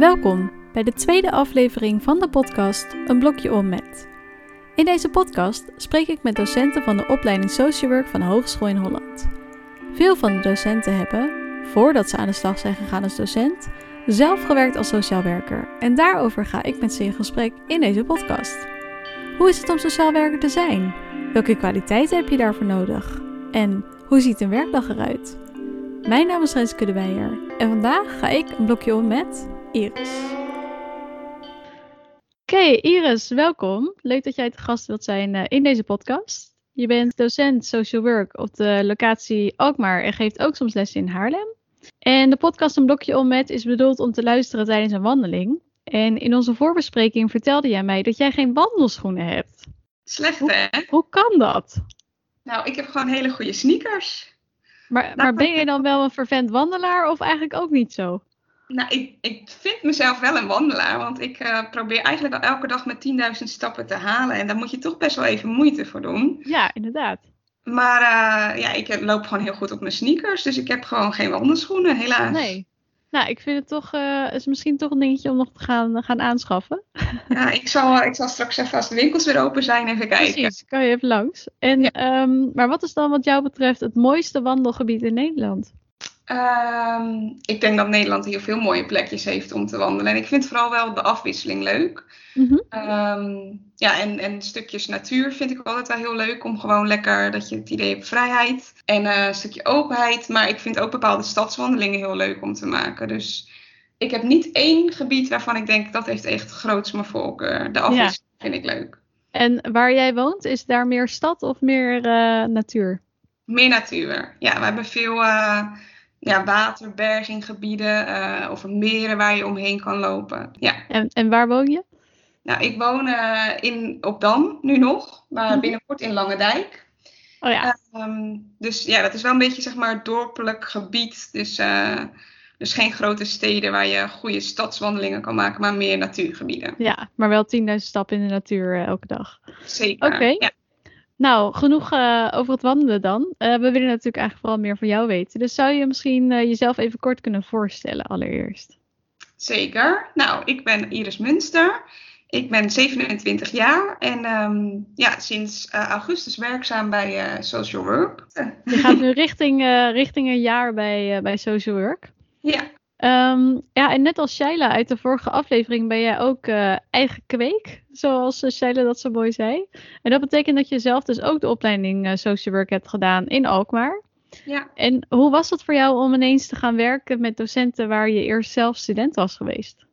Welkom bij de tweede aflevering van de podcast Een blokje om met. In deze podcast spreek ik met docenten van de opleiding Social Work van de Hogeschool in Holland. Veel van de docenten hebben, voordat ze aan de slag zijn gegaan als docent, zelf gewerkt als sociaal werker. En daarover ga ik met ze in gesprek in deze podcast. Hoe is het om sociaal werker te zijn? Welke kwaliteiten heb je daarvoor nodig? En hoe ziet een werkdag eruit? Mijn naam is Renske de Weijer en vandaag ga ik een blokje om met Iris. Oké, Iris, welkom. Leuk dat jij te gast wilt zijn eh, in deze podcast. Je bent docent social work op de locatie Alkmaar en geeft ook soms les in Haarlem. En de podcast Een blokje om met is bedoeld om te luisteren tijdens een wandeling. En in onze voorbespreking vertelde jij mij dat jij geen wandelschoenen hebt. Slecht Hoe- hè? Hoe kan dat? Nou, ik heb gewoon hele goede sneakers. Maar, maar ben je dan wel een vervent wandelaar of eigenlijk ook niet zo? Nou, ik, ik vind mezelf wel een wandelaar, want ik eh, probeer eigenlijk al elke dag met 10.000 stappen te halen. En daar moet je toch best wel even moeite voor doen. Ja, inderdaad. Maar eh, ja, ik loop gewoon heel goed op mijn sneakers, dus ik heb gewoon geen wandelschoenen, helaas. Nee. Nou, ik vind het toch, eh, is misschien toch een dingetje om nog te gaan, gaan aanschaffen. Ja, ik zal, ik zal straks even als de winkels weer open zijn even kijken. Precies, kan je even langs. En, Ja. ehm, maar wat is dan wat jou betreft het mooiste wandelgebied in Nederland? Ehm, ik denk dat Nederland heel veel mooie plekjes heeft om te wandelen. En ik vind vooral wel de afwisseling leuk. Mhm. Ehm, ja, en, en stukjes natuur vind ik altijd wel heel leuk. Om gewoon lekker dat je het idee hebt vrijheid. En eh, een stukje openheid. Maar ik vind ook bepaalde stadswandelingen heel leuk om te maken. Dus ik heb niet één gebied waarvan ik denk dat heeft echt groots mijn voorkeur. De afwisseling vind ik leuk. En waar jij woont, is daar meer stad of meer eh, natuur? Meer natuur. Ja, we hebben veel eh ja, water, berginggebieden. eh of meren waar je omheen kan lopen. Ja. En, en waar woon je? Nou, ik woon eh, in, op Dam nu nog. Maar Mhm. binnenkort in Langendijk. Oh ja, Ehm, dus ja, dat is wel een beetje zeg maar dorpelijk gebied. Dus, eh, dus geen grote steden waar je goede stadswandelingen kan maken, maar meer natuurgebieden. ja maar wel 10.000 stappen in de natuur elke dag. Zeker. Oké. Ja. Nou, genoeg eh, over het wandelen dan. Eh, we willen natuurlijk eigenlijk vooral meer van jou weten. Dus zou je misschien eh, jezelf even kort kunnen voorstellen allereerst? Zeker. Nou, ik ben Iris Munster. Ik ben 27 jaar en ehm, ja, sinds augustus werkzaam bij Social Work. Je gaat nu richting, richting een jaar bij, bij Social Work. ja, Ehm, ja, en net als Shaila uit de vorige aflevering ben jij ook eh, eigen kweek, zoals uh, Shaila dat zo mooi zei. En dat betekent dat je zelf dus ook de opleiding eh, Social Work hebt gedaan in Alkmaar. ja. En hoe was het voor jou om ineens te gaan werken met docenten waar je eerst zelf student was geweest?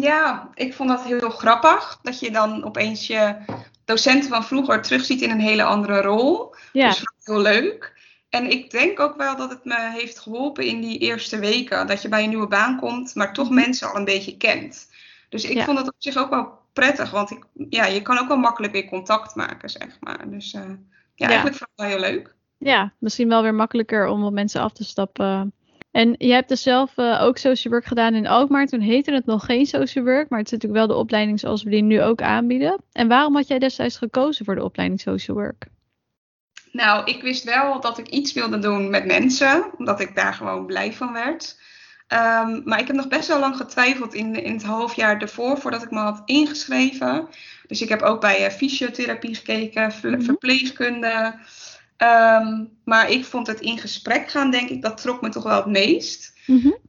Ja, ik vond dat heel grappig. Dat je dan opeens je docenten van vroeger terugziet in een hele andere rol. Ja, Dus heel leuk. En ik denk ook wel dat het me heeft geholpen in die eerste weken. Dat je bij een nieuwe baan komt, maar toch mensen al een beetje kent. Dus ik Ja. vond dat op zich ook wel prettig. Want ik, ja, je kan ook wel makkelijk weer contact maken, zeg maar. Dus eh, ja, Ja. eigenlijk vond ik het wel heel leuk. ja, misschien wel weer makkelijker om op mensen af te stappen. En je hebt dus zelf eh, ook social work gedaan in Alkmaar. Toen heette het nog geen social work, maar het is natuurlijk wel de opleiding zoals we die nu ook aanbieden. En waarom had jij destijds gekozen voor de opleiding social work? Nou, ik wist wel dat ik iets wilde doen met mensen, omdat ik daar gewoon blij van werd. Ehm, maar ik heb nog best wel lang getwijfeld in, in het halfjaar ervoor, voordat ik me had ingeschreven. Dus ik heb ook bij eh, fysiotherapie gekeken, Mhm. verpleegkunde. Ehm, maar ik vond het in gesprek gaan, denk ik, dat trok me toch wel het meest.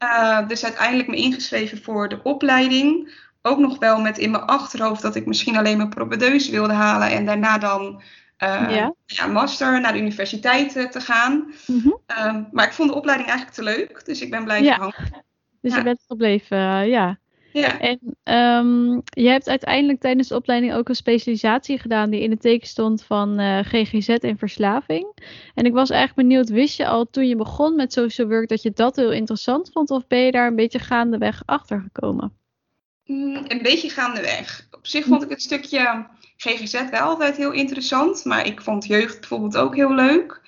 Uh, dus uiteindelijk me ingeschreven voor de opleiding. Ook nog wel met in mijn achterhoofd dat ik misschien alleen mijn propedeuse wilde halen en daarna dan uh, Ja. ja, master naar de universiteit uh, te gaan. Mhm. Um, maar ik vond de opleiding eigenlijk te leuk, dus ik ben blijven Ja. hangen. Dus Ja. je bent gebleven, uh, ja. Ja. En um, je hebt uiteindelijk tijdens de opleiding ook een specialisatie gedaan die in het teken stond van uh, GGZ en verslaving. En ik was eigenlijk benieuwd, wist je al toen je begon met social work dat je dat heel interessant vond? Of ben je daar een beetje gaandeweg achter gekomen? Mm, een beetje gaandeweg. Op zich vond ik het stukje GGZ wel altijd heel interessant, maar ik vond jeugd bijvoorbeeld ook heel leuk.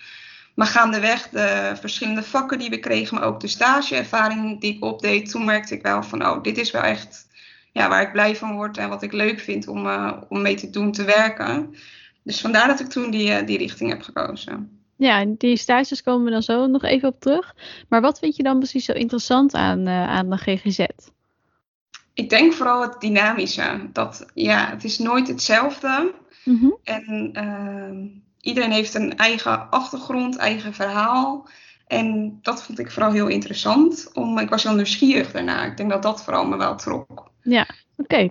Maar gaandeweg de verschillende vakken die we kregen, maar ook de stageervaring die ik opdeed, toen merkte ik wel van, oh, dit is wel echt ja, waar ik blij van word en wat ik leuk vind om, uh, om mee te doen, te werken. Dus vandaar dat ik toen die, uh, die richting heb gekozen. Ja, en die stages komen we dan zo nog even op terug. Maar wat vind je dan precies zo interessant aan, uh, aan de GGZ? Ik denk vooral het dynamische. Dat ja, het is nooit hetzelfde. Mhm. En ehm, iedereen heeft een eigen achtergrond, eigen verhaal. En dat vond ik vooral heel interessant. Om, ik was heel nieuwsgierig daarna. Ik denk dat dat vooral me wel trok. Ja, oké.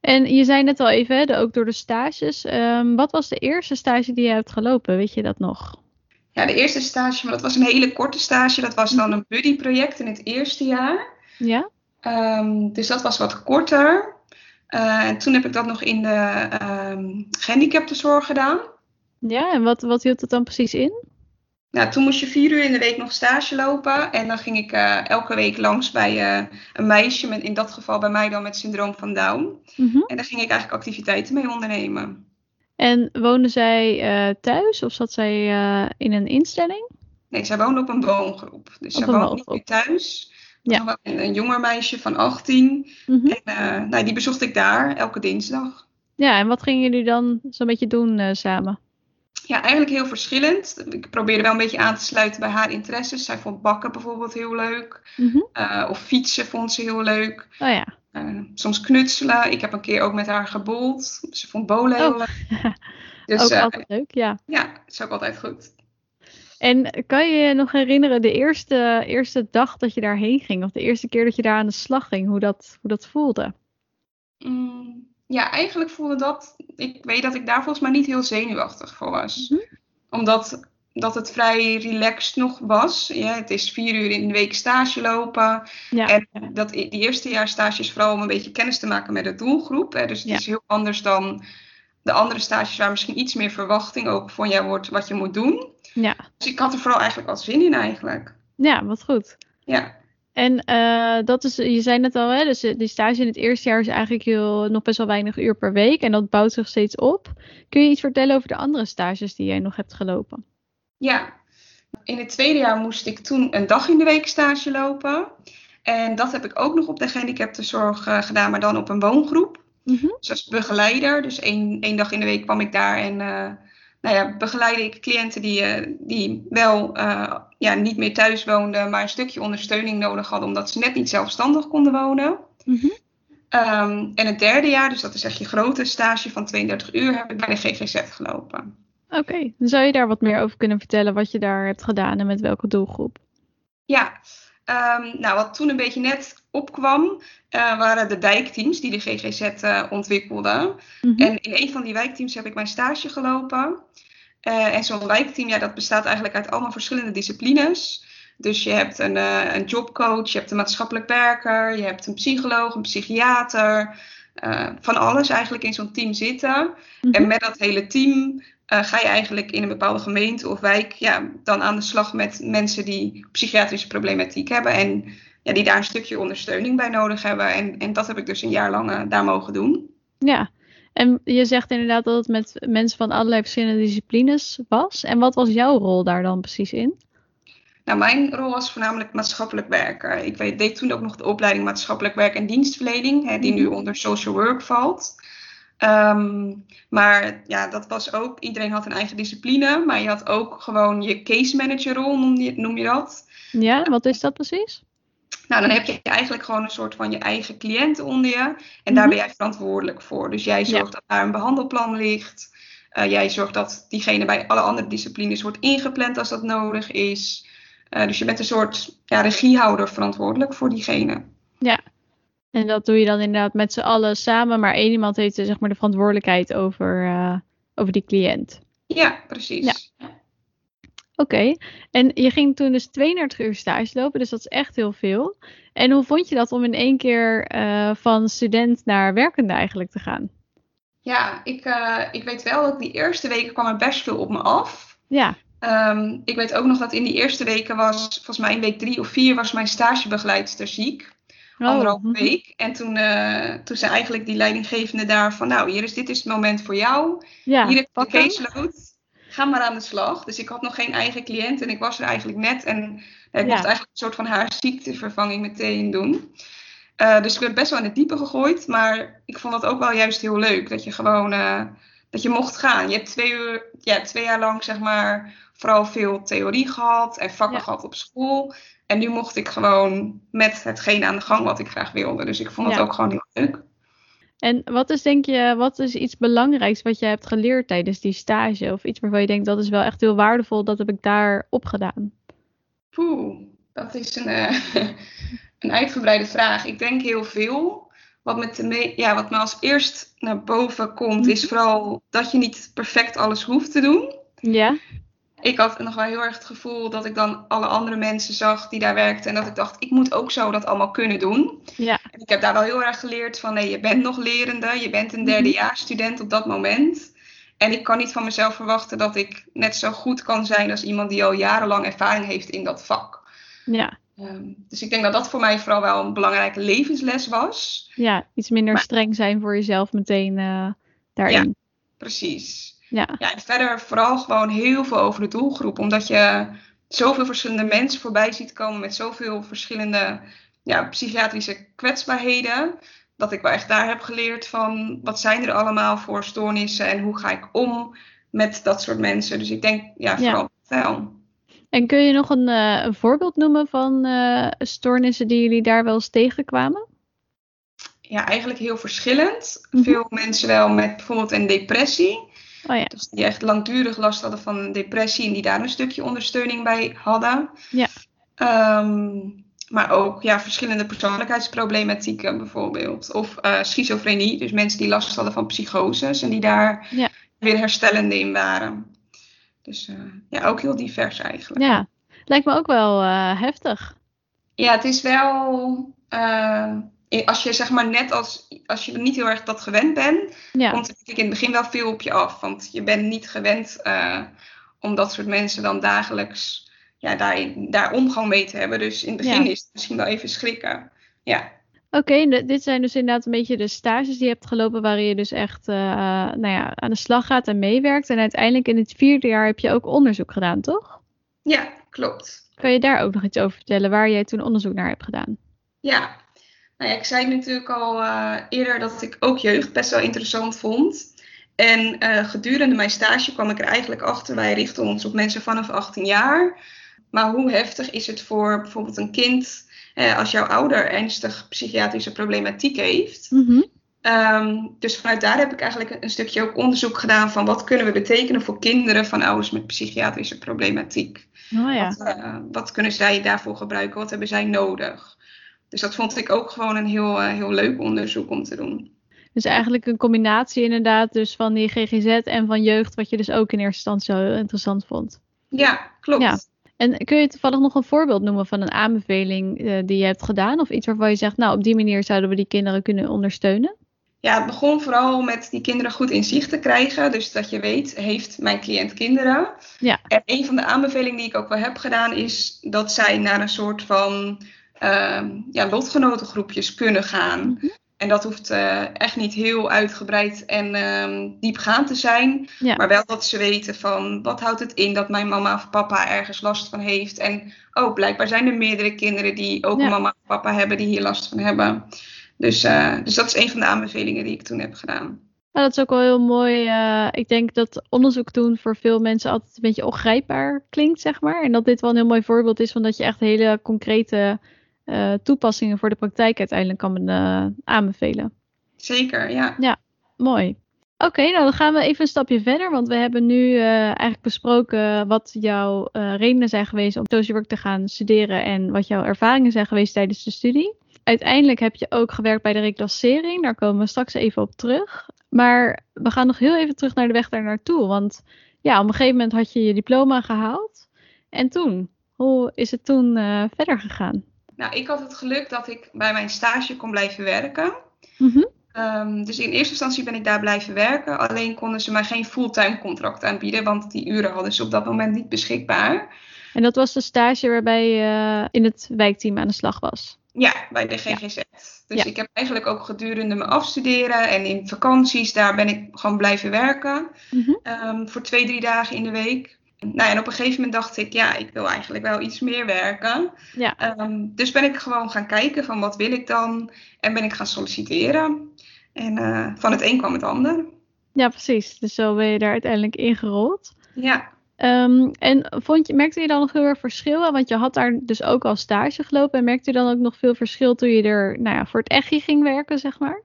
En je zei net al even, hè, ook door de stages. Ehm, wat was de eerste stage die je hebt gelopen? Weet je dat nog? Ja, de eerste stage, maar dat was een hele korte stage. Dat was dan een buddyproject in het eerste jaar. Ja? Ehm, dus dat was wat korter. Eh, en toen heb ik dat nog in de ehm gehandicaptenzorg gedaan. Ja, en wat, wat hield het dan precies in? Nou, toen moest je vier uur in de week nog stage lopen. En dan ging ik eh, elke week langs bij eh, een meisje, met, in dat geval bij mij dan met syndroom van Down. Mhm. En daar ging ik eigenlijk activiteiten mee ondernemen. En woonde zij thuis of zat zij in een instelling? Nee, zij woonde op een woongroep. Dus Op zij woonde niet meer thuis. Ja. Een, een jonger meisje van 18. Mhm. En eh, nou, die bezocht ik daar elke dinsdag. Ja, en wat gingen jullie dan zo'n beetje doen eh, samen? Ja, eigenlijk heel verschillend. Ik probeerde wel een beetje aan te sluiten bij haar interesses. Zij vond bakken bijvoorbeeld heel leuk. Mhm. Eh, of fietsen vond ze heel leuk. Oh ja. Soms knutselen. Ik heb een keer ook met haar gebold. Ze vond bolen heel Oh. leuk. Dus ook altijd leuk, ja. ja, is ook altijd goed. En kan je je nog herinneren de eerste, eerste dag dat je daarheen ging? Of de eerste keer dat je daar aan de slag ging? Hoe dat, hoe dat voelde? Mm, ja, eigenlijk voelde dat. Ik weet dat ik daar volgens mij niet heel zenuwachtig voor was. Mhm. Omdat dat het vrij relaxed nog was. Ja, het is vier uur in de week stage lopen. Ja. En dat, die eerste jaar stage is vooral om een beetje kennis te maken met de doelgroep. Hè. Dus het Ja. is heel anders dan de andere stages waar misschien iets meer verwachting ook van jou wordt wat je moet doen. Ja. Dus ik had er vooral eigenlijk wel zin in eigenlijk. ja, wat goed. Ja. En eh, dat is, je zei net al, hè, dus eh, die stage in het eerste jaar is eigenlijk heel, nog best wel weinig uur per week. En dat bouwt zich steeds op. Kun je iets vertellen over de andere stages die jij nog hebt gelopen? Ja, in het tweede jaar moest ik toen een dag in de week stage lopen. En dat heb ik ook nog op de gehandicaptenzorg eh, gedaan, maar dan op een woongroep. Mhm. Dus als begeleider. Dus één, één dag in de week kwam ik daar en nou ja, begeleidde ik cliënten die, eh, die wel eh, ja, niet meer thuis woonden, maar een stukje ondersteuning nodig hadden, omdat ze net niet zelfstandig konden wonen. Mhm. Ehm, en het derde jaar, dus dat is echt je grote stage van 32 uur, heb ik bij de GGZ gelopen. Oké, zou je daar wat meer over kunnen vertellen wat je daar hebt gedaan en met welke doelgroep? Ja, ehm, nou wat toen een beetje net opkwam, eh, waren de wijkteams die de GGZ eh, ontwikkelde. Mhm. En in een van die wijkteams heb ik mijn stage gelopen. Eh, en zo'n wijkteam, ja, dat bestaat eigenlijk uit allemaal verschillende disciplines. Dus je hebt een, een jobcoach, je hebt een maatschappelijk werker, je hebt een psycholoog, een psychiater. van alles eigenlijk in zo'n team zitten. Mhm. En met dat hele team eh, ga je eigenlijk in een bepaalde gemeente of wijk ja, dan aan de slag met mensen die psychiatrische problematiek hebben. En ja, die daar een stukje ondersteuning bij nodig hebben. En, en dat heb ik dus een jaar lang eh, daar mogen doen. Ja, en je zegt inderdaad dat het met mensen van allerlei verschillende disciplines was. En wat was jouw rol daar dan precies in? Nou, mijn rol was voornamelijk maatschappelijk werker. Ik deed toen ook nog de opleiding maatschappelijk werk en dienstverlening, hè, die nu Mhm. onder social work valt. Ehm, maar ja, dat was ook, iedereen had een eigen discipline, maar je had ook gewoon je case manager rol, noem je, noem je dat. Ja, wat is dat precies? Nou, dan heb je eigenlijk gewoon een soort van je eigen cliënten onder je. En daar Mhm. ben jij verantwoordelijk voor. Dus jij zorgt dat daar een behandelplan ligt. Eh, jij zorgt dat diegene bij alle andere disciplines wordt ingepland als dat nodig is. Eh, dus je bent een soort ja, regiehouder verantwoordelijk voor diegene. En dat doe je dan inderdaad met z'n allen samen, maar één iemand heeft zeg maar de verantwoordelijkheid over, eh, over die cliënt. Ja, precies. Oké, en je ging toen dus 32 uur stage lopen, dus dat is echt heel veel. En hoe vond je dat om in één keer eh, van student naar werkende eigenlijk te gaan? Ja, ik, eh, ik weet wel dat die eerste weken kwam er best veel op me af. Ja, Ehm, ik weet ook nog dat in die eerste weken was, volgens mij in week drie of vier, was mijn stagebegeleidster ziek. Anderhalve mhm. week. En toen, eh, toen zei eigenlijk die leidinggevende daar van, nou, hier is, dit is het moment voor jou. Ja, hier heb je de caseload. Ga maar aan de slag. Dus ik had nog geen eigen cliënt en ik was er eigenlijk net. En ik Ja. mocht eigenlijk een soort van haar ziektevervanging meteen doen. Eh, dus ik werd best wel in het diepe gegooid. Maar ik vond dat ook wel juist heel leuk. Dat je gewoon, eh, dat je mocht gaan. Je hebt twee, uur, ja, twee jaar lang zeg maar vooral veel theorie gehad en vakken Ja. gehad op school. En nu mocht ik gewoon met hetgeen aan de gang wat ik graag wilde. Dus ik vond het Ja. ook gewoon heel leuk. En wat is denk je, wat is iets belangrijks wat je hebt geleerd tijdens die stage? Of iets waarvan je denkt dat is wel echt heel waardevol, dat heb ik daar opgedaan. Poeh, dat is een, eh, een uitgebreide vraag. Ik denk heel veel. Wat, met de me ja, wat me als eerst naar boven komt, is vooral dat je niet perfect alles hoeft te doen. Ja? Ik had nog wel heel erg het gevoel dat ik dan alle andere mensen zag die daar werkten. En dat ik dacht, ik moet ook zo dat allemaal kunnen doen. Ja. En ik heb daar wel heel erg geleerd van, nee, je bent nog lerende. Je bent een derdejaarsstudent op dat moment. En ik kan niet van mezelf verwachten dat ik net zo goed kan zijn als iemand die al jarenlang ervaring heeft in dat vak. Ja. Ehm, dus ik denk dat dat voor mij vooral wel een belangrijke levensles was. Ja, iets minder Maar- streng zijn voor jezelf meteen eh, daarin. Precies. Ja. Ja, en verder vooral gewoon heel veel over de doelgroep. Omdat je zoveel verschillende mensen voorbij ziet komen met zoveel verschillende ja, psychiatrische kwetsbaarheden. Dat ik wel echt daar heb geleerd van wat zijn er allemaal voor stoornissen en hoe ga ik om met dat soort mensen. Dus ik denk ja, vooral wel. En kun je nog een, eh, een voorbeeld noemen van eh, stoornissen die jullie daar wel eens tegenkwamen? Ja, eigenlijk heel verschillend. Mhm. Veel mensen wel met bijvoorbeeld een depressie. Oh ja. Dus die echt langdurig last hadden van een depressie en die daar een stukje ondersteuning bij hadden. Ja. Ehm, maar ook ja, verschillende persoonlijkheidsproblematieken bijvoorbeeld. Of eh, schizofrenie, dus mensen die last hadden van psychoses en die daar Ja. weer herstellende in waren. Dus eh, ja, ook heel divers eigenlijk. Ja. Lijkt me ook wel eh, heftig. Ja, het is wel. Eh, als je zeg maar net als. Als je niet heel erg dat gewend bent, Ja. komt er in het begin wel veel op je af. Want je bent niet gewend eh, om dat soort mensen dan dagelijks ja, daar, daar omgang mee te hebben. Dus in het begin Ja. is het misschien wel even schrikken. Ja, Oké, dit zijn dus inderdaad een beetje de stages die je hebt gelopen waarin je dus echt eh, nou ja, aan de slag gaat en meewerkt. En uiteindelijk in het vierde jaar heb je ook onderzoek gedaan, toch? ja klopt. Kan je daar ook nog iets over vertellen waar jij toen onderzoek naar hebt gedaan? Ja, nou ja, ik zei natuurlijk al eh, eerder dat ik ook jeugd best wel interessant vond. En eh, gedurende mijn stage kwam ik er eigenlijk achter, wij richten ons op mensen vanaf 18 jaar. Maar hoe heftig is het voor bijvoorbeeld een kind eh, als jouw ouder ernstig psychiatrische problematiek heeft? Ehm, dus vanuit daar heb ik eigenlijk een, stukje ook onderzoek gedaan van wat kunnen we betekenen voor kinderen van ouders met psychiatrische problematiek. Oh ja. Wat, wat kunnen zij daarvoor gebruiken? Wat hebben zij nodig? Dus dat vond ik ook gewoon een heel, eh, heel leuk onderzoek om te doen. Dus eigenlijk een combinatie inderdaad dus van die GGZ en van jeugd, wat je dus ook in eerste instantie zo interessant vond. Ja, klopt. Ja. En kun je toevallig nog een voorbeeld noemen van een aanbeveling eh, die je hebt gedaan? Of iets waarvan je zegt, nou op die manier zouden we die kinderen kunnen ondersteunen? Ja, het begon vooral met die kinderen goed in zicht te krijgen. Dus dat je weet, heeft mijn cliënt kinderen? Ja. En een van de aanbevelingen die ik ook wel heb gedaan, is dat zij naar een soort van ja, lotgenotengroepjes kunnen gaan. Mhm. En dat hoeft eh, echt niet heel uitgebreid en ehm, diepgaand te zijn. Ja. Maar wel dat ze weten van wat houdt het in dat mijn mama of papa ergens last van heeft. En oh, blijkbaar zijn er meerdere kinderen die ook Ja. een mama of papa hebben die hier last van hebben. Dus, eh, dus dat is een van de aanbevelingen die ik toen heb gedaan. Nou, dat is ook wel heel mooi. eh, ik denk dat onderzoek doen voor veel mensen altijd een beetje ongrijpbaar klinkt, zeg maar. En dat dit wel een heel mooi voorbeeld is van dat je echt hele concrete eh, toepassingen voor de praktijk uiteindelijk kan eh, aanbevelen. Zeker, ja. Mooi. Oké, nou dan gaan we even een stapje verder, want we hebben nu eh, eigenlijk besproken wat jouw redenen zijn geweest om social work te gaan studeren en wat jouw ervaringen zijn geweest tijdens de studie. Uiteindelijk heb je ook gewerkt bij de reclassering, daar komen we straks even op terug. Maar we gaan nog heel even terug naar de weg daar naartoe, want ja, op een gegeven moment had je je diploma gehaald. En toen, hoe is het toen verder gegaan? Nou, ik had het geluk dat ik bij mijn stage kon blijven werken. Mhm. Ehm, dus in eerste instantie ben ik daar blijven werken. Alleen konden ze mij geen fulltime contract aanbieden, want die uren hadden ze op dat moment niet beschikbaar. En dat was de stage waarbij je in het wijkteam aan de slag was. Ja, bij de GGZ. Dus Ja. ik heb eigenlijk ook gedurende mijn afstuderen en in vakanties, daar ben ik gewoon blijven werken. Mhm. ehm, voor twee, drie dagen in de week. Nou, en op een gegeven moment dacht ik, ja, ik wil eigenlijk wel iets meer werken. Ja. Ehm, dus ben ik gewoon gaan kijken van wat wil ik dan? En ben ik gaan solliciteren. En eh, van het een kwam het ander. Ja, precies. Dus zo ben je daar uiteindelijk ingerold. Ja. Um, en vond je, merkte je dan nog heel erg verschil? Want je had daar dus ook al stage gelopen. En merkte je dan ook nog veel verschil toen je er nou ja, voor het echtje ging werken, zeg maar?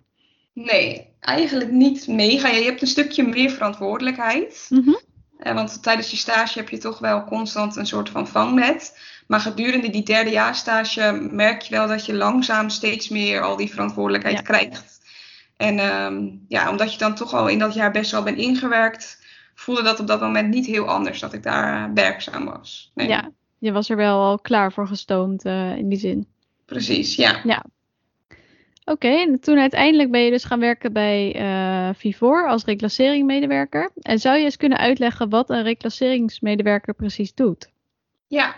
Nee, eigenlijk niet mega. Je hebt een stukje meer verantwoordelijkheid. Mm want tijdens je stage heb je toch wel constant een soort van vangnet. Maar gedurende die derde jaarstage merk je wel dat je langzaam steeds meer al die verantwoordelijkheid krijgt. En ehm, ja, omdat je dan toch al in dat jaar best wel bent ingewerkt, voelde dat op dat moment niet heel anders dat ik daar werkzaam was. Nee. Ja, je was er wel al klaar voor gestoomd uh, in die zin. Precies, ja. Ja. Oké, en toen uiteindelijk ben je dus gaan werken bij uh, Vivor als reclasseringmedewerker. En zou je eens kunnen uitleggen wat een reclasseringsmedewerker precies doet? Ja,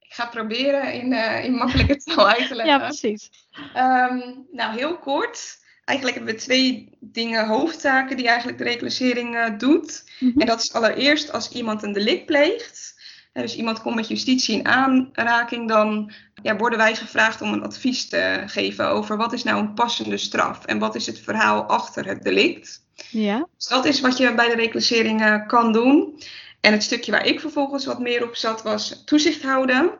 ik ga proberen in, uh, in makkelijke taal uit te leggen. ja, precies. Um, nou, heel kort eigenlijk hebben we twee dingen, hoofdtaken die eigenlijk de reclassering uh, doet. Mhm. En dat is allereerst als iemand een delict pleegt. dus iemand komt met justitie in aanraking, dan ja, worden wij gevraagd om een advies te geven over wat is nou een passende straf en wat is het verhaal achter het delict. Ja. Dus dat is wat je bij de reclassering kan doen. En het stukje waar ik vervolgens wat meer op zat was toezicht houden.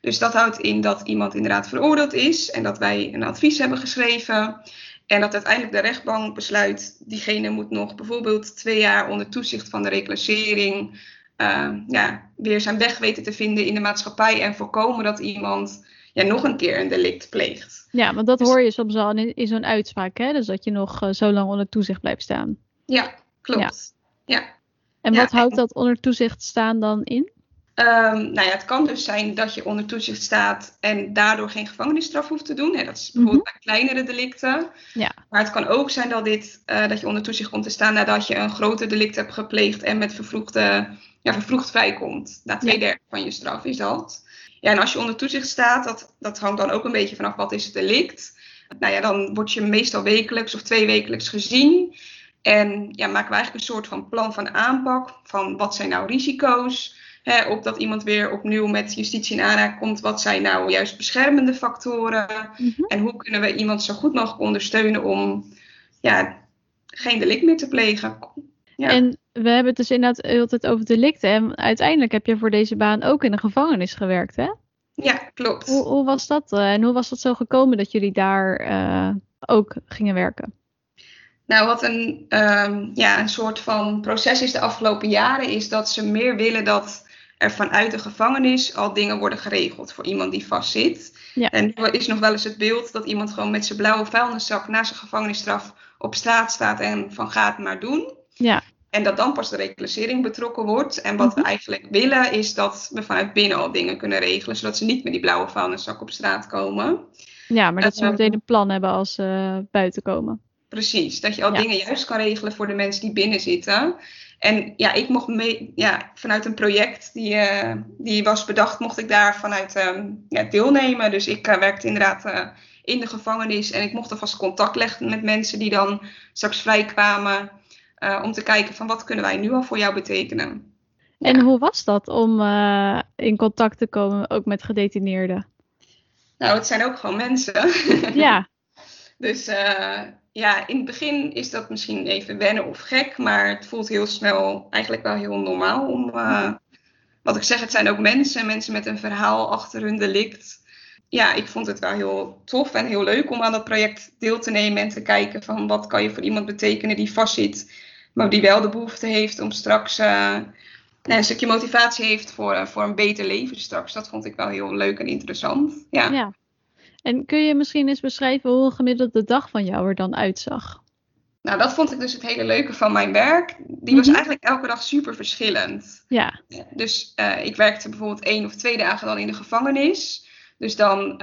Dus dat houdt in dat iemand inderdaad veroordeeld is en dat wij een advies hebben geschreven. En dat uiteindelijk de rechtbank besluit, diegene moet nog bijvoorbeeld twee jaar onder toezicht van de reclassering uh, ja, weer zijn weg weten te vinden in de maatschappij en voorkomen dat iemand ja, nog een keer een delict pleegt. Ja, want dat dus hoor je soms al in, in zo'n uitspraak, hè? Dus dat je nog uh, zo lang onder toezicht blijft staan. Ja, klopt. Ja. ja. En wat houdt dat onder toezicht staan dan in? Um, nou ja, het kan dus zijn dat je onder toezicht staat en daardoor geen gevangenisstraf hoeft te doen. Hè, dat is bijvoorbeeld Mhm. bij kleinere delicten. Ja. Maar het kan ook zijn dat, dit, uh, dat je onder toezicht komt te staan nadat je een groter delict hebt gepleegd en met vervroegde, ja, vervroegd vrijkomt. Na twee derde van je straf is dat. Ja, en als je onder toezicht staat, dat, dat hangt dan ook een beetje vanaf wat is het delict. Nou ja, dan word je meestal wekelijks of twee wekelijks gezien. En ja, maken we eigenlijk een soort van plan van aanpak. Van wat zijn nou risico's? Hè, op dat iemand weer opnieuw met justitie in aanraking komt. Wat zijn nou juist beschermende factoren? Mhm. En hoe kunnen we iemand zo goed mogelijk ondersteunen om ja, geen delict meer te plegen? Ja. En we hebben het dus inderdaad heel de tijd over delicten. En uiteindelijk heb je voor deze baan ook in de gevangenis gewerkt, hè? ja, klopt. Hoe, hoe was dat? eh, en hoe was dat zo gekomen dat jullie daar eh, ook gingen werken? Nou, wat een, ehm, ja, een soort van proces is de afgelopen jaren, is dat ze meer willen dat er vanuit de gevangenis al dingen worden geregeld voor iemand die vastzit. Ja. En nu is nog wel eens het beeld dat iemand gewoon met zijn blauwe vuilniszak na zijn gevangenisstraf op straat staat en van gaat maar doen. Ja. En dat dan pas de reclassering betrokken wordt. En wat we Mhm. eigenlijk willen is dat we vanuit binnen al dingen kunnen regelen, zodat ze niet met die blauwe vuilniszak op straat komen. Ja, maar dat ze Ehm, meteen een plan hebben als ze buiten komen. Precies, dat je al Ja. dingen juist kan regelen voor de mensen die binnen zitten. En ja, ik mocht mee, ja, vanuit een project die, eh, die was bedacht, mocht ik daar vanuit ehm, ja, deelnemen. Dus ik eh, werkte inderdaad eh, in de gevangenis en ik mocht alvast contact leggen met mensen die dan straks vrijkwamen. Eh, om te kijken van wat kunnen wij nu al voor jou betekenen. En Ja. hoe was dat om eh, in contact te komen ook met gedetineerden? Nou, het zijn ook gewoon mensen. Ja, Dus eh, ja, in het begin is dat misschien even wennen of gek, maar het voelt heel snel eigenlijk wel heel normaal om. wat ik zeg, het zijn ook mensen, mensen met een verhaal achter hun delict. Ja, ik vond het wel heel tof en heel leuk om aan dat project deel te nemen en te kijken van wat kan je voor iemand betekenen die vastzit, maar die wel de behoefte heeft om straks eh, nou, een stukje motivatie heeft voor, eh, voor een beter leven straks. Dat vond ik wel heel leuk en interessant. Ja. ja. En kun je misschien eens beschrijven hoe een gemiddelde dag van jou er dan uitzag? Nou, dat vond ik dus het hele leuke van mijn werk. Die was Mhm. eigenlijk elke dag super verschillend. Ja, Dus eh, ik werkte bijvoorbeeld één of twee dagen dan in de gevangenis. Dus dan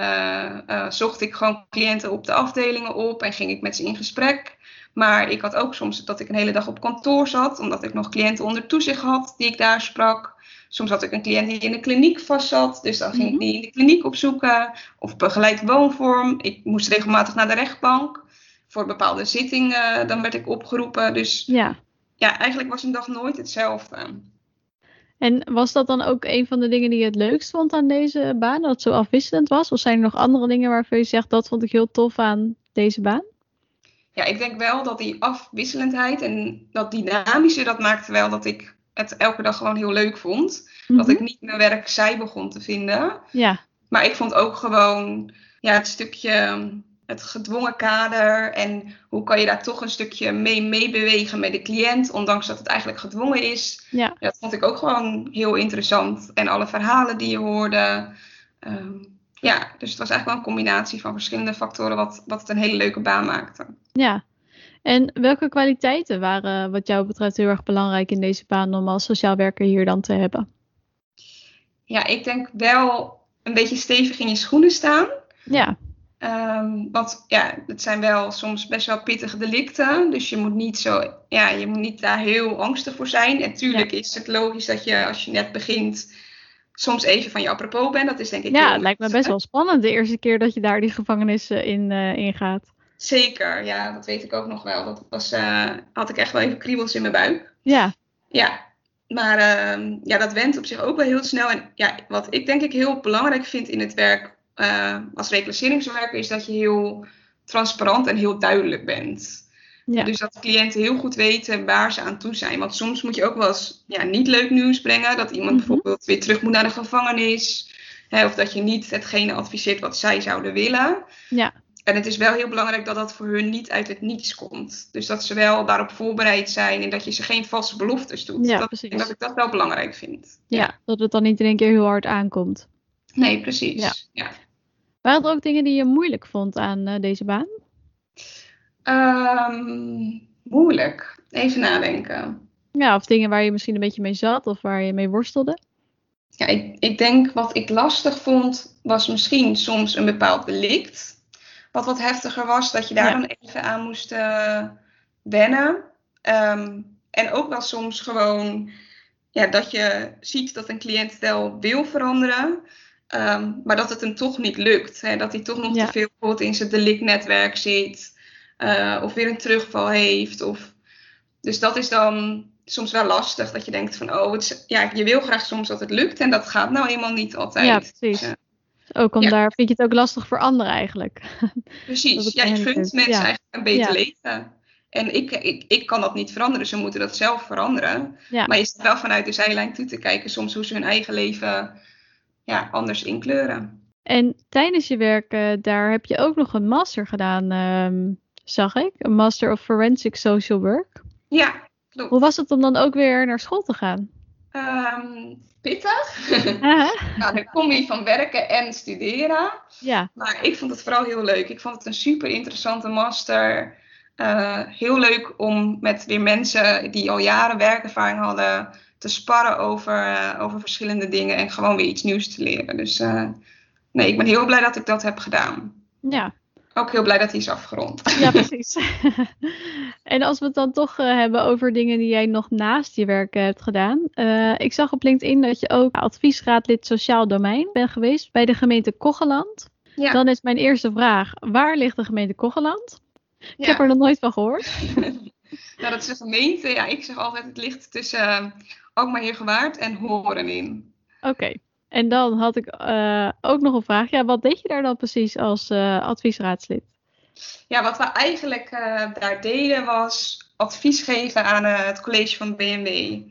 zocht ik gewoon cliënten op de afdelingen op en ging ik met ze in gesprek. Maar ik had ook soms dat ik een hele dag op kantoor zat, omdat ik nog cliënten onder toezicht had die ik daar sprak. Soms had ik een cliënt die in de kliniek vast zat, dus dan ging Mhm. ik die in de kliniek opzoeken. Of begeleid woonvorm. Ik moest regelmatig naar de rechtbank. Voor bepaalde zittingen, dan werd ik opgeroepen. Dus ja. ja, eigenlijk was een dag nooit hetzelfde. En was dat dan ook een van de dingen die je het leukst vond aan deze baan? Dat het zo afwisselend was? Of zijn er nog andere dingen waarvan je zegt dat vond ik heel tof aan deze baan? Ja, ik denk wel dat die afwisselendheid en dat dynamische, dat maakte wel dat ik het elke dag gewoon heel leuk vond. Dat Mhm. ik niet mijn werk saai begon te vinden. Ja, Maar ik vond ook gewoon ja, het stukje, het gedwongen kader en hoe kan je daar toch een stukje mee meebewegen met de cliënt, ondanks dat het eigenlijk gedwongen is. ja. Dat vond ik ook gewoon heel interessant. En alle verhalen die je hoorde. ehm, ja, dus het was eigenlijk wel een combinatie van verschillende factoren wat, wat het een hele leuke baan maakte. Ja. En welke kwaliteiten waren wat jou betreft heel erg belangrijk in deze baan om als sociaal werker hier dan te hebben? Ja, ik denk wel een beetje stevig in je schoenen staan. Ja, Ehm, want ja, het zijn wel soms best wel pittige delicten. Dus je moet niet zo, ja, je moet niet daar heel angstig voor zijn. En tuurlijk is het logisch dat je als je net begint soms even van je apropos bent. Dat is denk ik ja het lijkt me best wel spannend de eerste keer dat je daar die gevangenis eh, in eh, ingaat. Zeker, ja, dat weet ik ook nog wel. Dat was, eh, had ik echt wel even kriebels in mijn buik. Ja, Ja, maar ehm, ja, dat went op zich ook wel heel snel. En ja, wat ik denk ik heel belangrijk vind in het werk als reclasseringswerker is dat je heel transparant en heel duidelijk bent. Ja. Dus dat cliënten heel goed weten waar ze aan toe zijn. Want soms moet je ook wel eens ja, niet leuk nieuws brengen. Dat iemand Mhm. bijvoorbeeld weer terug moet naar de gevangenis. Hè, of dat je niet hetgene adviseert wat zij zouden willen. Ja. En het is wel heel belangrijk dat dat voor hun niet uit het niets komt. Dus dat ze wel daarop voorbereid zijn en dat je ze geen valse beloftes doet. Ja, dat, precies. ik denk dat ik dat wel belangrijk vind. ja, dat het dan niet in één keer heel hard aankomt. Nee, precies. Ja. Ja. Waren er ook dingen die je moeilijk vond aan eh, deze baan? Ehm, moeilijk. Even nadenken. Ja, of dingen waar je misschien een beetje mee zat of waar je mee worstelde? Ja, ik, ik denk wat ik lastig vond, was misschien soms een bepaald delict. Wat wat heftiger was, dat je daar Ja. dan even aan moest eh, wennen. Ehm, en ook wel soms gewoon ja, dat je ziet dat een cliënt wel wil veranderen. ehm, maar dat het hem toch niet lukt. Hè? Dat hij toch nog Ja. te veel bijvoorbeeld in zijn delictnetwerk zit. Eh, of weer een terugval heeft. Of... Dus dat is dan soms wel lastig. Dat je denkt van, oh, het is- ja, je wil graag soms dat het lukt. En dat gaat nou eenmaal niet altijd. Ja, precies. Ook om Ja. daar vind je het ook lastig voor anderen eigenlijk. Precies. Ja, je gunt mensen Ja. eigenlijk een beter Ja. leven. En ik, ik, ik kan dat niet veranderen. Ze moeten dat zelf veranderen. Ja. Maar je staat wel vanuit de zijlijn toe te kijken. Soms hoe ze hun eigen leven ja, anders inkleuren. En tijdens je werk, eh, daar heb je ook nog een master gedaan, ehm, zag ik. Een Master of Forensic Social Work. Ja, klopt. Hoe was het om dan ook weer naar school te gaan? Ehm, pittig. Nou, de combi van werken en studeren. Ja, Maar ik vond het vooral heel leuk. Ik vond het een super interessante master. Eh, heel leuk om met weer mensen die al jaren werkervaring hadden te sparren over, eh, over verschillende dingen en gewoon weer iets nieuws te leren. Dus eh, nee, ik ben heel blij dat ik dat heb gedaan. ja. Ook heel blij dat hij is afgerond. Ja, precies. en als we het dan toch eh, hebben over dingen die jij nog naast je werk eh, hebt gedaan. Eh, ik zag op LinkedIn dat je ook adviesraadlid sociaal domein bent geweest bij de gemeente Kocheland. Ja, Dan is mijn eerste vraag, waar ligt de gemeente Kocheland? Ik ja. heb er nog nooit van gehoord. Nou, dat is een gemeente. Ja, ik zeg altijd het ligt tussen uh, Alkmaar Heergewaard en Horen in. Oké. En dan had ik uh, ook nog een vraag. Ja, wat deed je daar dan precies als uh, adviesraadslid? Ja, wat we eigenlijk uh, daar deden was advies geven aan het college van BMW.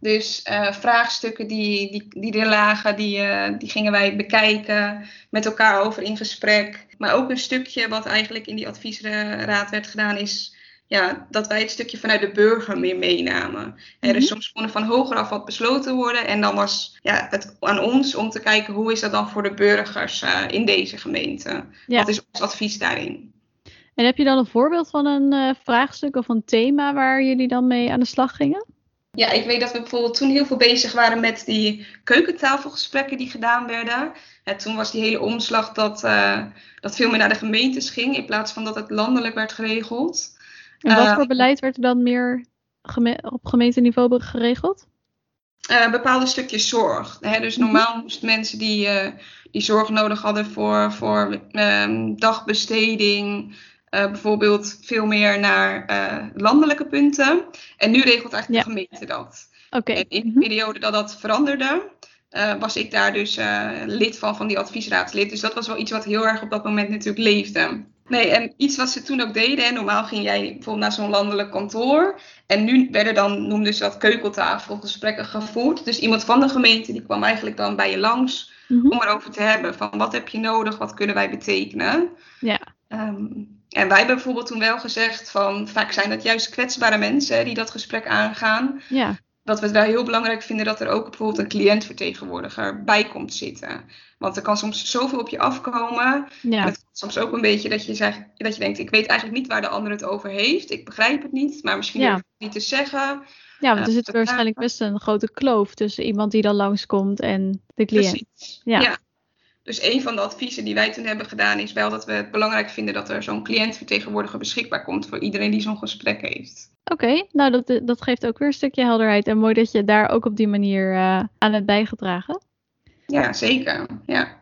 Dus vraagstukken die, die, die er lagen, die, die gingen wij bekijken, met elkaar over in gesprek. Maar ook een stukje wat eigenlijk in die adviesraad werd gedaan is ja, dat wij het stukje vanuit de burger meer meenamen. Mm -hmm. Dus soms kon er van hoger af wat besloten worden. En dan was ja, het aan ons om te kijken hoe is dat dan voor de burgers uh, in deze gemeente. Ja. Wat is ons advies daarin? En heb je dan een voorbeeld van een uh, vraagstuk of een thema waar jullie dan mee aan de slag gingen? Ja, ik weet dat we bijvoorbeeld toen heel veel bezig waren met die keukentafelgesprekken die gedaan werden. En toen was die hele omslag dat, uh, dat veel meer naar de gemeentes ging in plaats van dat het landelijk werd geregeld. En wat uh, voor beleid werd er dan meer geme op gemeenteniveau geregeld? Uh, bepaalde stukjes zorg. Hè? Dus normaal moesten mensen die, uh, die zorg nodig hadden voor, voor um, dagbesteding, uh, bijvoorbeeld veel meer naar landelijke punten. En nu regelt eigenlijk ja. de gemeente dat. Okay. En in de periode dat dat veranderde, eh, was ik daar dus eh, lid van, van die adviesraadslid. Dus dat was wel iets wat heel erg op dat moment natuurlijk leefde. Nee, en iets wat ze toen ook deden, en normaal ging jij bijvoorbeeld naar zo'n landelijk kantoor. En nu werden dan, noemden ze dat keukeltafelgesprekken gevoerd. Dus iemand van de gemeente die kwam eigenlijk dan bij je langs Mhm. om erover te hebben. Van wat heb je nodig, wat kunnen wij betekenen? Ja. Ehm, en wij hebben bijvoorbeeld toen wel gezegd van vaak zijn dat juist kwetsbare mensen hè, die dat gesprek aangaan. Ja. Dat we het wel heel belangrijk vinden dat er ook bijvoorbeeld een cliëntvertegenwoordiger bij komt zitten. Want er kan soms zoveel op je afkomen. Ja. Het kan soms ook een beetje dat je, zegt, dat je denkt, ik weet eigenlijk niet waar de ander het over heeft. Ik begrijp het niet, maar misschien Ja. durf ik het niet te zeggen. Ja, want er Eh, zit waarschijnlijk best een grote kloof tussen iemand die dan langskomt en de cliënt. Precies. Ja. Dus een van de adviezen die wij toen hebben gedaan is wel dat we het belangrijk vinden dat er zo'n cliëntvertegenwoordiger beschikbaar komt voor iedereen die zo'n gesprek heeft. Oké, nou dat, dat geeft ook weer een stukje helderheid. En mooi dat je daar ook op die manier eh, aan hebt bijgedragen. Ja, zeker. Ja.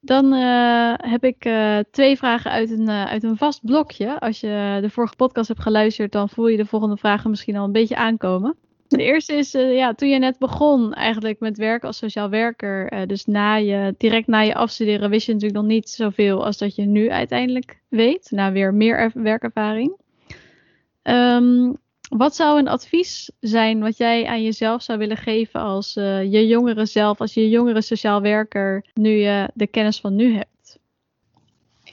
Dan eh, heb ik eh, twee vragen uit een, eh, uit een vast blokje. Als je de vorige podcast hebt geluisterd, dan voel je de volgende vragen misschien al een beetje aankomen. De eerste is, eh, ja, toen je net begon eigenlijk met werken als sociaal werker, eh, dus na je, direct na je afstuderen, wist je natuurlijk nog niet zoveel als dat je nu uiteindelijk weet, na weer meer er- werkervaring. Ehm, wat zou een advies zijn wat jij aan jezelf zou willen geven als eh, je jongere zelf, als je jongere sociaal werker, nu je de kennis van nu hebt?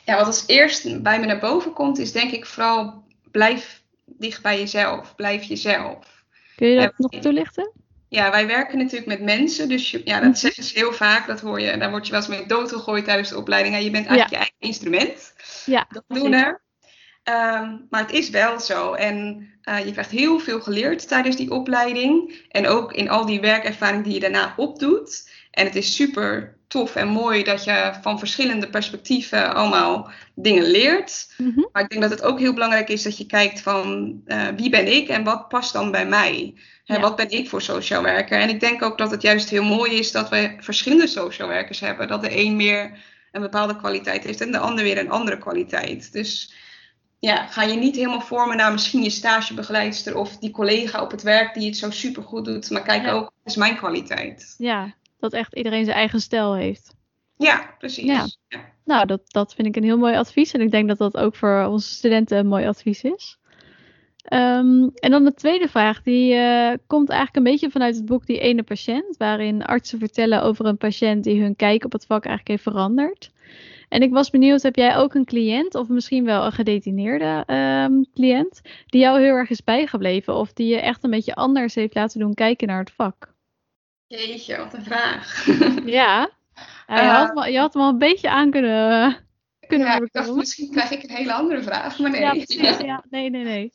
ja, wat als eerst bij me naar boven komt, is denk ik vooral blijf dicht bij jezelf. Blijf jezelf. Kun je dat nog toelichten? Ja, wij werken natuurlijk met mensen, dus je- ja, Mhm. dat zeggen ze heel vaak. Dat hoor je, daar word je wel eens mee doodgegooid tijdens de opleiding. Ja, je bent eigenlijk je eigen instrument. Ja, dat doen er. Ehm, maar het is wel zo. En eh, je krijgt heel veel geleerd tijdens die opleiding. En ook in al die werkervaring die je daarna opdoet. En het is super tof en mooi dat je van verschillende perspectieven allemaal dingen leert. Mhm. Maar ik denk dat het ook heel belangrijk is dat je kijkt van eh, wie ben ik en wat past dan bij mij? Hè, Ja. Wat ben ik voor social werker? En ik denk ook dat het juist heel mooi is dat we verschillende social werkers hebben. Dat de een meer een bepaalde kwaliteit heeft en de ander weer een andere kwaliteit. Dus ja, ga je niet helemaal vormen naar misschien je stagebegeleidster of die collega op het werk die het zo super goed doet. Maar kijk Ja. ook, wat is mijn kwaliteit? Ja, dat echt iedereen zijn eigen stijl heeft. Ja, precies. Ja. Ja. Nou, dat, dat vind ik een heel mooi advies. En ik denk dat dat ook voor onze studenten een mooi advies is. Ehm, en dan de tweede vraag, die eh, komt eigenlijk een beetje vanuit het boek Die Ene Patiënt, waarin artsen vertellen over een patiënt die hun kijk op het vak eigenlijk heeft veranderd. En ik was benieuwd, heb jij ook een cliënt, of misschien wel een gedetineerde ehm, cliënt, die jou heel erg is bijgebleven, of die je echt een beetje anders heeft laten doen kijken naar het vak? Jeetje, wat een vraag. Ja, ja je, had, wel- je had hem al een beetje aan kunnen, kunnen ja, ik dacht, misschien krijg ik een hele andere vraag, maar nee. Ja, precies. Ja, nee, nee, nee.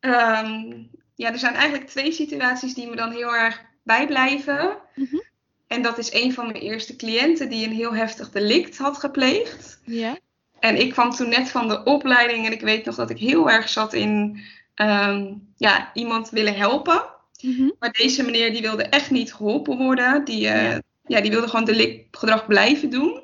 Ehm, ja, er zijn eigenlijk twee situaties die me dan heel erg bijblijven. Mhm. En dat is een van mijn eerste cliënten die een heel heftig delict had gepleegd. Ja. En ik kwam toen net van de opleiding en ik weet nog dat ik heel erg zat in ehm, ja, iemand willen helpen. Mhm. Maar deze meneer die wilde echt niet geholpen worden. Die, eh, Ja. ja. die wilde gewoon delictgedrag blijven doen.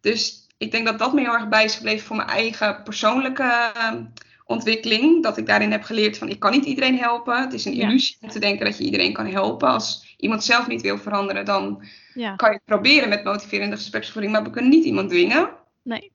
Dus ik denk dat dat me heel erg bij is gebleven voor mijn eigen persoonlijke ehm, ontwikkeling. Dat ik daarin heb geleerd van ik kan niet iedereen helpen. Het is een Ja. illusie om te denken dat je iedereen kan helpen. Als iemand zelf niet wil veranderen, dan Ja. kan je het proberen met motiverende gespreksvoering. Maar we kunnen niet iemand dwingen. Nee.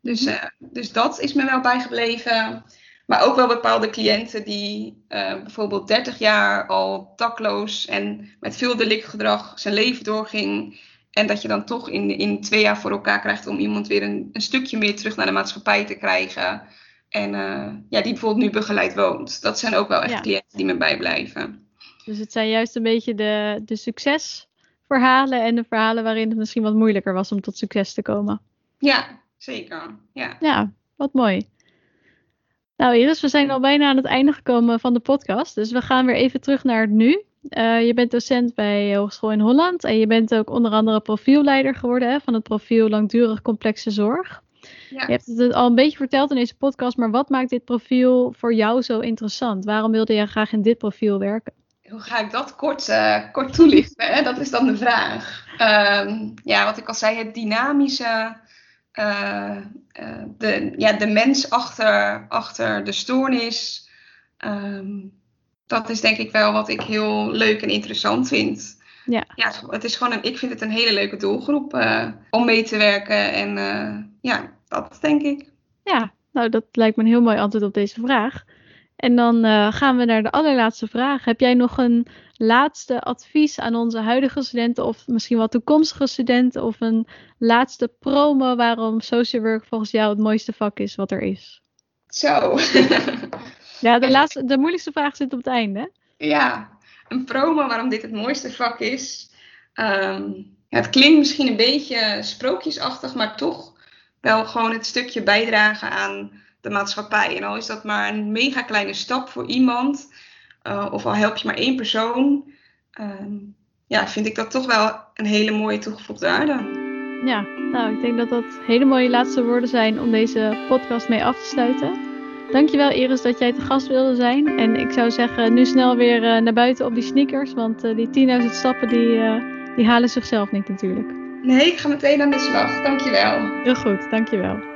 Dus, eh, dus dat is me wel bijgebleven. Maar ook wel bepaalde cliënten die eh, bijvoorbeeld 30 jaar al dakloos en met veel delictgedrag zijn leven doorging. En dat je dan toch in, in twee jaar voor elkaar krijgt om iemand weer een, een stukje meer terug naar de maatschappij te krijgen. En eh, ja, die bijvoorbeeld nu begeleid woont. Dat zijn ook wel echt Ja. cliënten die me bijblijven. Dus het zijn juist een beetje de, de succesverhalen en de verhalen waarin het misschien wat moeilijker was om tot succes te komen. Ja, zeker. Ja. Ja, wat mooi. Nou Iris, we zijn al bijna aan het einde gekomen van de podcast. Dus we gaan weer even terug naar het nu. Eh, je bent docent bij Hogeschool in Holland en je bent ook onder andere profielleider geworden hè, van het profiel Langdurig Complexe Zorg. Ja. Je hebt het al een beetje verteld in deze podcast, maar wat maakt dit profiel voor jou zo interessant? Waarom wilde je graag in dit profiel werken? Hoe ga ik dat kort, eh, kort toelichten? Hè? Dat is dan de vraag. Ehm, ja, wat ik al zei, het dynamische, eh, eh, de, ja, de mens achter, achter de stoornis. Ehm, dat is denk ik wel wat ik heel leuk en interessant vind. ja. ja, het is gewoon een, ik vind het een hele leuke doelgroep uh, om mee te werken. En ja, dat denk ik. Ja, nou dat lijkt me een heel mooi antwoord op deze vraag. En dan uh, gaan we naar de allerlaatste vraag. Heb jij nog een laatste advies aan onze huidige studenten of misschien wel toekomstige studenten of een laatste promo waarom social work volgens jou het mooiste vak is wat er is? Zo. ja, de, laatste, de moeilijkste vraag zit op het einde. Ja, een promo waarom dit het mooiste vak is. Um, ja, het klinkt misschien een beetje sprookjesachtig, maar toch wel gewoon het stukje bijdragen aan de maatschappij. En al is dat maar een mega kleine stap voor iemand, uh, of al help je maar één persoon, uh, ja, vind ik dat toch wel een hele mooie toegevoegde waarde. Ja, nou, ik denk dat dat hele mooie laatste woorden zijn om deze podcast mee af te sluiten. Dankjewel Iris dat jij te gast wilde zijn. En ik zou zeggen, nu snel weer uh, naar buiten op die sneakers. Want uh, die 10.000 stappen, die, die halen zichzelf niet natuurlijk. Nee, ik ga meteen aan de slag. Dankjewel. Heel goed, dankjewel.